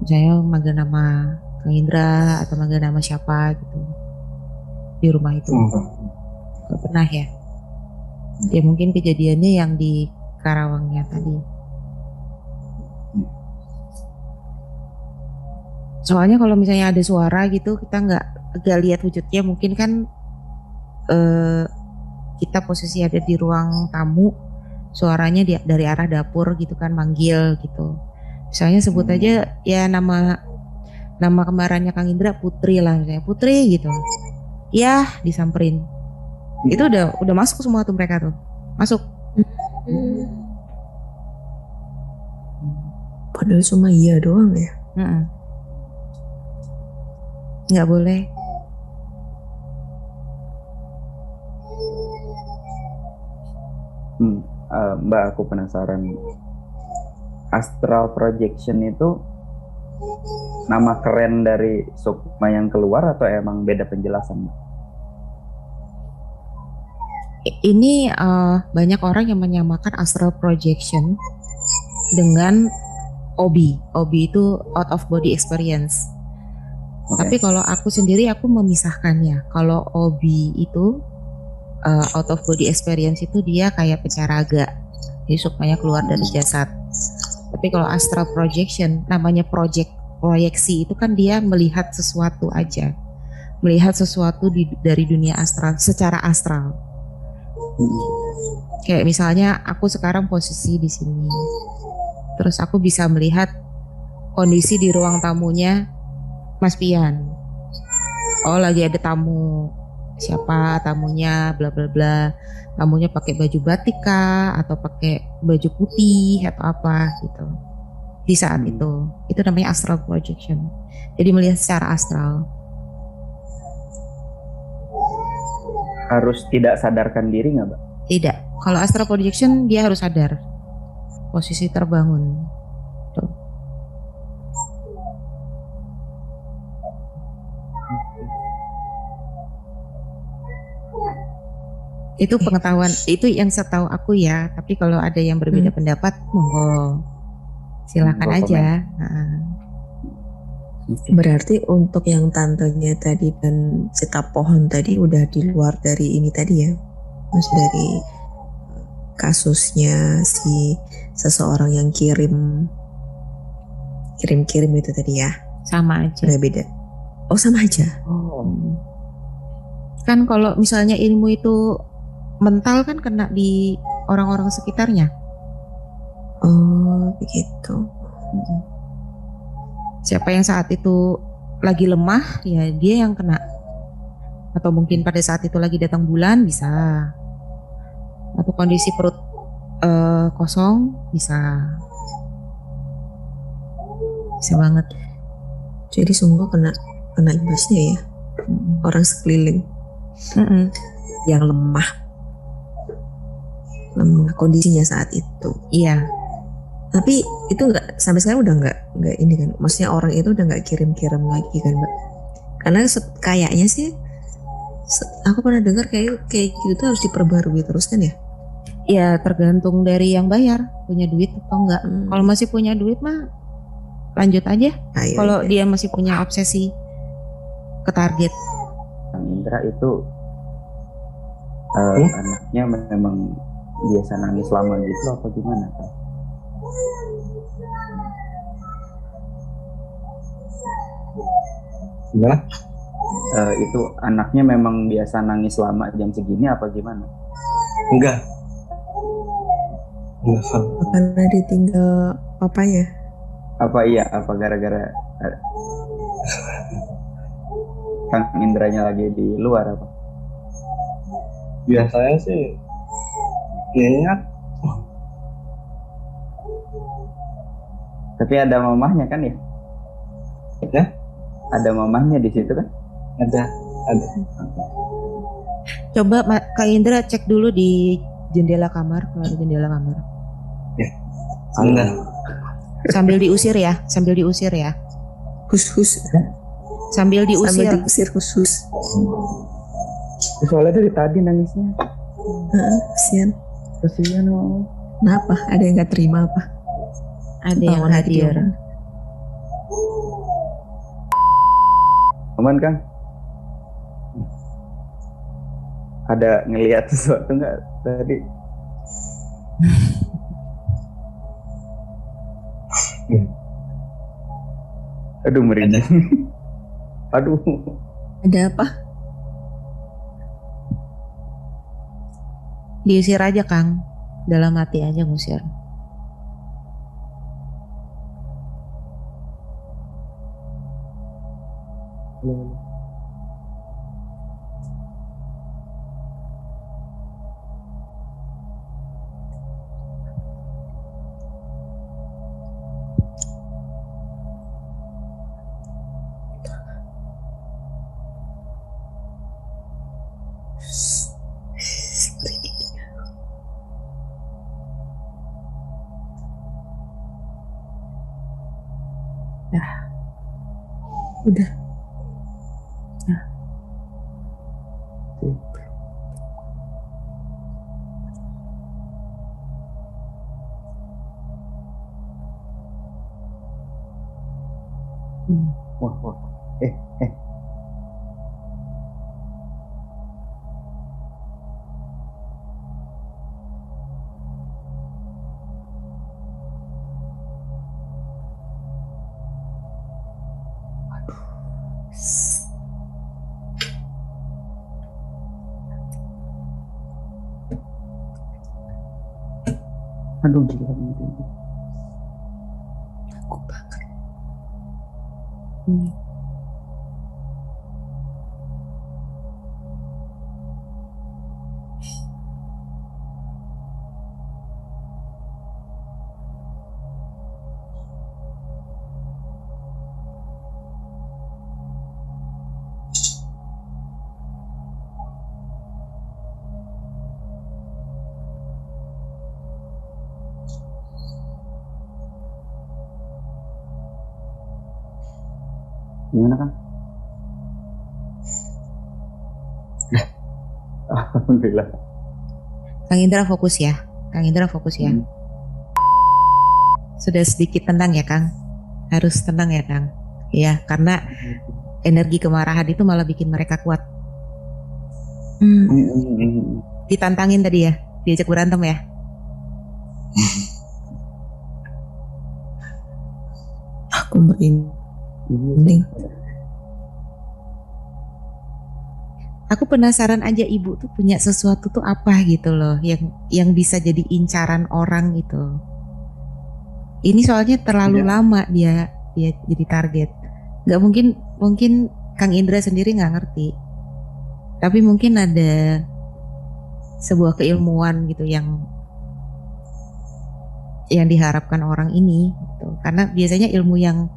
misalnya manggil nama Kang Indra atau manggil nama siapa gitu di rumah itu. Enggak. Nggak pernah ya? Ya mungkin kejadiannya yang di Karawangnya tadi. Soalnya kalau misalnya ada suara gitu kita nggak nggak lihat wujudnya mungkin kan eh, kita posisi ada di ruang tamu suaranya di- dari arah dapur gitu kan manggil gitu. Misalnya sebut Hmm. aja ya nama nama kembarannya Kang Indra Putri lah misalnya Putri gitu. Ya disamperin. Itu udah udah masuk semua tuh mereka tuh. Masuk. Padahal cuma iya doang ya. Mm-mm. Nggak boleh. Eh, Mbak aku penasaran. Astral projection itu nama keren dari Sukma yang keluar atau emang beda penjelasan? Ini eh, banyak orang yang menyamakan astral projection dengan OB. OB itu out of body experience. Oke. Tapi kalau aku sendiri aku memisahkannya. Kalau OB itu uh, out of body experience itu dia kayak pencaraga. Jadi sukmanya keluar dari jasad. Tapi kalau astral projection namanya project proyeksi itu kan dia melihat sesuatu aja. Melihat sesuatu di, dari dunia astral secara astral. Hmm. Kayak misalnya aku sekarang posisi di sini. Terus aku bisa melihat kondisi di ruang tamunya Mas Pian. Oh, lagi ada tamu. Siapa tamunya bla bla bla. Tamunya pakai baju batik kah atau pakai baju putih atau apa gitu. Di saat Hmm. itu. Itu namanya astral projection. Jadi melihat secara astral. Harus tidak sadarkan diri nggak, Mbak? Tidak. Kalau astral projection dia harus sadar. Posisi terbangun. Itu pengetahuan, itu yang setahu aku ya. Tapi kalau ada yang berbeda pendapat, monggo. Silakan Monggo aja. Nah, Berarti untuk yang tantenya tadi dan cita pohon tadi udah di luar dari ini tadi ya. Masih dari kasusnya si seseorang yang kirim kirim-kirim itu tadi ya. sama aja. Udah beda. Oh sama aja. Oh. Kan kalau misalnya ilmu itu mental kan kena di orang-orang sekitarnya. Oh begitu. siapa yang saat itu lagi lemah ya dia yang kena atau mungkin pada saat itu lagi datang bulan bisa atau kondisi perut eh, kosong bisa bisa banget Jadi semua kena kena imbasnya ya Mm-mm. orang sekeliling Mm-mm. yang lemah lemah kondisinya saat itu. iya Tapi itu nggak sampai sekarang udah nggak nggak ini kan. Maksudnya orang itu udah nggak kirim-kirim lagi kan mbak. Karena kayaknya sih aku pernah dengar kayak kayak gitu tuh harus diperbarui terus kan ya? Ya tergantung dari yang bayar punya duit atau enggak. Hmm. Kalau masih punya duit mah lanjut aja. Ayo, Kalau ayo. dia masih punya obsesi ke target. Kang Indra itu eh, anaknya memang biasa nangis lama gitu apa gimana Kang? Gimana? Eh, itu anaknya memang biasa nangis lama jam segini apa gimana? Enggak. Enggak karena ditinggal papanya. Apa iya? Apa gara-gara eh, Kang Indranya lagi di luar apa? Biasanya sih ingat Tapi ada mamahnya kan ya? Ya. Ada mamahnya di situ kan? ada ada Coba Ma- Kak Indra cek dulu di jendela kamar kalau ada jendela kamar. Enggak. Sambil diusir ya, sambil diusir ya. Hus hus. Sambil Sambil diusir. diusir khusus. Soalnya dari tadi nangisnya. Heeh, kasihan. Kasihan oh. Kenapa? Ada yang nggak terima apa? Ada yang Lawan hadir. Aman Kang? Ada ngelihat sesuatu nggak tadi? Aduh merinding. Aduh. Ada apa? Diusir aja Kang. Dalam hati aja ngusir. Aduh, gila. gila. Aku Kang Indra fokus ya. Kang Indra fokus ya. Hmm. Sudah sedikit tenang ya Kang. Harus tenang ya Kang. Ya, karena energi kemarahan itu malah bikin mereka kuat. Hmm. Hmm, hmm, hmm. Ditantangin tadi ya, diajak berantem ya. Aku penasaran aja ibu tuh punya sesuatu tuh apa gitu loh yang yang bisa jadi incaran orang gitu. Ini soalnya terlalu Iya. lama dia dia jadi target. Gak mungkin mungkin Kang Indra sendiri nggak ngerti. Tapi mungkin ada sebuah keilmuan gitu yang yang diharapkan orang ini gitu. Karena biasanya ilmu yang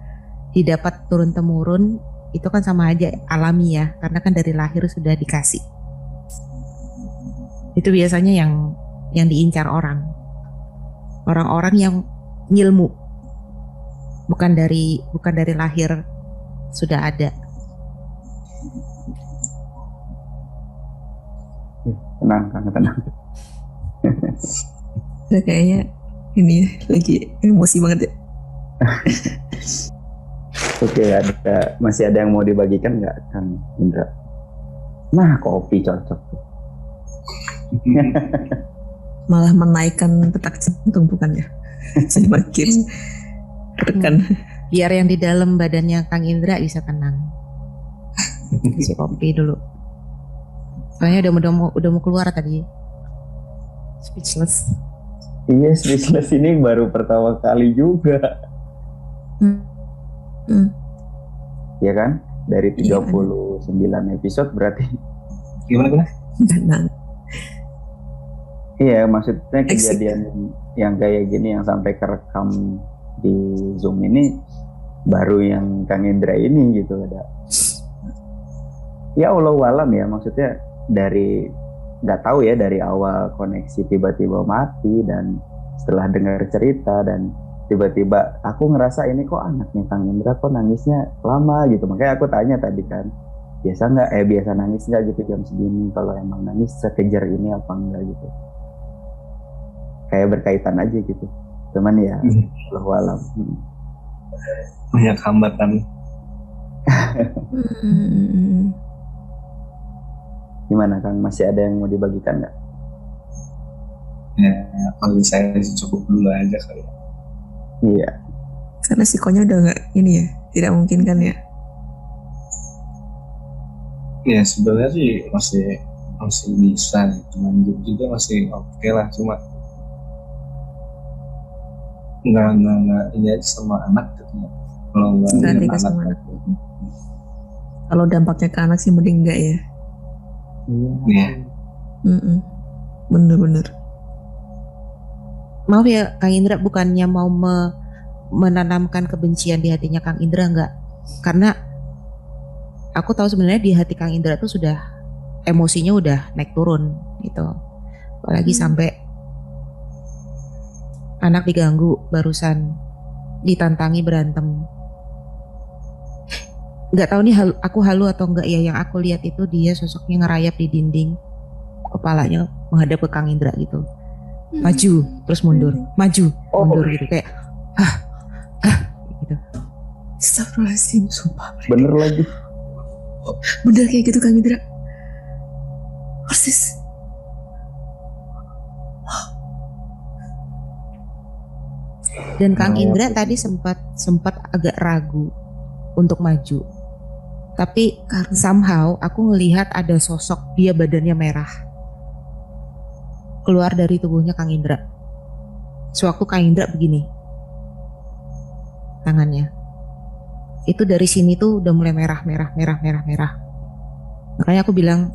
didapat turun temurun itu kan sama aja alami ya. Karena kan dari lahir sudah dikasih. Itu biasanya yang yang diincar orang. Orang-orang yang ngilmu. Bukan dari bukan dari lahir sudah ada. Ya, tenang kang tenang. Kayaknya ini lagi emosi banget ya. oke ada masih ada yang mau dibagikan nggak kang Indra nah kopi cocok Malah menaikkan detak jantung bukan ya? Semakin tekan. Biar yang di dalam badannya Kang Indra bisa tenang. Kasih kopi dulu. Soalnya udah, udah mau udah mau keluar tadi. Speechless. iya speechless ini baru pertama kali juga Hmm. Hmm. ya kan dari Iya, 39 episode berarti Gimana gimana? Tenang. Iya, maksudnya Exit. kejadian yang kayak gini yang sampai kerekam di Zoom ini baru yang Kang Indra ini gitu ada. Ya Allah alam ya, maksudnya dari nggak tahu ya dari awal koneksi tiba-tiba mati dan setelah dengar cerita dan tiba-tiba aku ngerasa ini kok anaknya Kang Indra kok nangisnya lama gitu makanya aku tanya tadi kan biasa nggak eh biasa nangis nggak gitu jam segini kalau emang nangis sekejar ini apa enggak gitu kayak berkaitan aja gitu cuman ya Hmm. Allah alam Hmm. Banyak hambatan. Gimana Kang masih ada yang mau dibagikan nggak Ya, kalau saya cukup dulu aja kali. ya. Iya Karena sikonya udah nggak ini ya, tidak mungkin kan ya. Ya sebenarnya sih masih masih bisa gitu. lanjut juga masih oke lah cuma nggak nggak nggak ini aja sama anak gitu ya. kalau nggak ke sama anak. Kalau dampaknya ke anak sih mending enggak ya. Iya. Mm-mm. Bener-bener. Maaf ya Kang Indra bukannya mau me- menanamkan kebencian di hatinya Kang Indra enggak? Karena aku tahu sebenarnya di hati Kang Indra tuh sudah emosinya udah naik turun gitu. Apalagi Hmm. sampai anak diganggu barusan ditantangi berantem. Nggak tahu nih halu- aku halu atau enggak ya yang aku lihat itu dia sosoknya ngerayap di dinding kepalanya menghadap ke Kang Indra gitu maju terus mundur maju Oh. mundur gitu kayak ah ah gitu Astagfirullahaladzim, sumpah. bener lagi Bener kayak gitu Kang Indra. Persis. dan Kang Indra tadi sempat sempat agak ragu untuk maju tapi Karena somehow aku ngelihat ada sosok dia badannya merah keluar dari tubuhnya Kang Indra. Sewaktu Kang Indra begini tangannya itu dari sini tuh udah mulai merah merah merah merah merah. Makanya aku bilang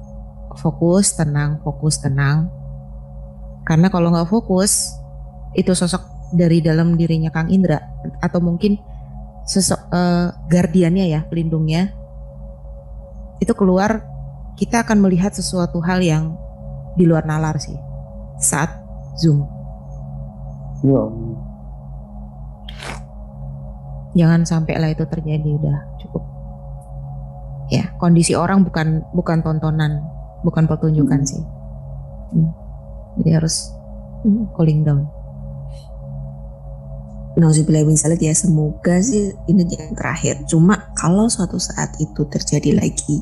fokus tenang fokus tenang. Karena kalau nggak fokus itu sosok dari dalam dirinya Kang Indra atau mungkin sosok eh, guardiannya ya pelindungnya itu keluar kita akan melihat sesuatu hal yang di luar nalar sih saat zoom Iya. jangan sampai lah itu terjadi udah cukup ya kondisi orang bukan bukan tontonan bukan pertunjukan Hmm. sih Hmm. jadi harus Hmm. cooling down Nauzubillah zalik ya semoga sih ini yang terakhir. Cuma kalau suatu saat itu terjadi lagi,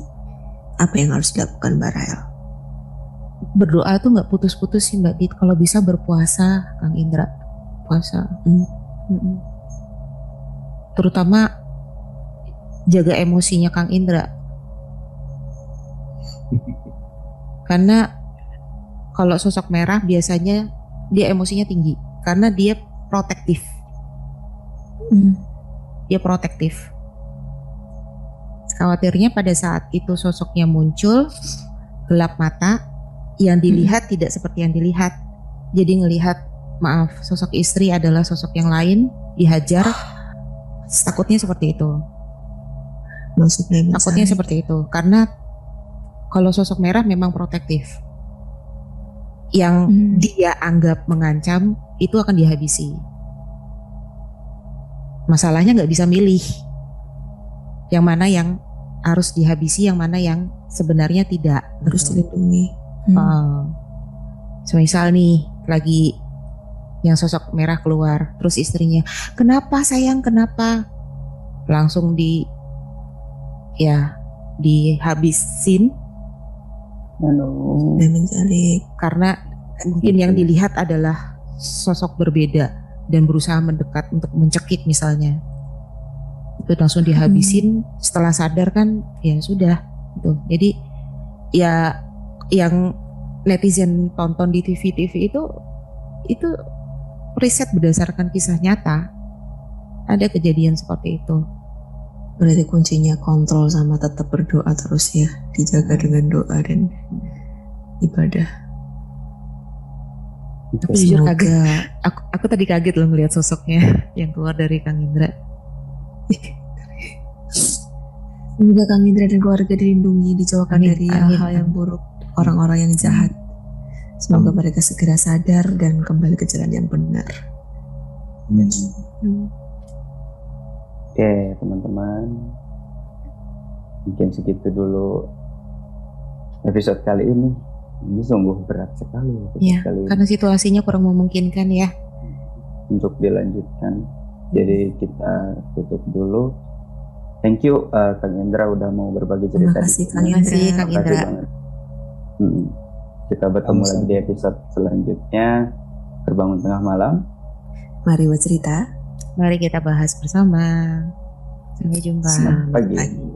apa yang harus dilakukan Mbak Rael? Berdoa tuh nggak putus-putus sih mbak Dit kalau bisa berpuasa Kang Indra. Puasa. Hmm. Mm-mm. terutama jaga emosinya Kang Indra. Karena kalau sosok merah biasanya dia emosinya tinggi. Karena dia protektif. Hmm. dia protektif. Khawatirnya pada saat itu sosoknya muncul gelap mata yang dilihat tidak seperti yang dilihat. Jadi ngelihat maaf sosok istri adalah sosok yang lain dihajar. Takutnya seperti itu. Maksudnya takutnya seperti itu. Karena kalau sosok merah memang protektif. Yang Hmm. dia anggap mengancam itu akan dihabisi. Masalahnya nggak bisa milih yang mana yang harus dihabisi yang mana yang sebenarnya tidak. Harus dilindungi. Hmm. Uh, semisal nih lagi yang sosok merah keluar, terus istrinya, kenapa sayang, kenapa? Langsung di, ya, dihabisin Anu, Dan menjalik. karena mungkin yang dilihat adalah sosok berbeda dan berusaha mendekat untuk mencekik misalnya. Itu langsung dihabisin, setelah sadar kan, ya sudah, gitu. Jadi ya yang netizen tonton di TV-TV itu itu riset berdasarkan kisah nyata. Ada kejadian seperti itu. Berarti kuncinya kontrol sama tetap berdoa terus ya. Dijaga dengan doa dan ibadah. Aku jujur kaget. Aku, aku tadi kaget loh ngelihat sosoknya yang keluar dari Kang Indra. Semoga Kang Indra dan keluarga dilindungi, dijauhkan Amin, dari hal-hal yang buruk, orang-orang yang jahat. Semoga Amin. mereka segera sadar dan kembali ke jalan yang benar. Oke, teman-teman. Mungkin segitu dulu episode kali ini. Ini sungguh berat sekali Iya, kali ini Karena situasinya kurang memungkinkan ya. untuk dilanjutkan. Jadi kita tutup dulu. Thank you uh, Kang Indra udah mau berbagi Terima cerita. di kasih. Kang Terima kasih Indra. Kang Terima kasih Indra. Hmm. Kita bertemu Sama-sama. lagi di episode selanjutnya. Terbangun tengah malam. Mari bercerita. Mari kita bahas bersama. Sampai jumpa. Selamat pagi. Pagi.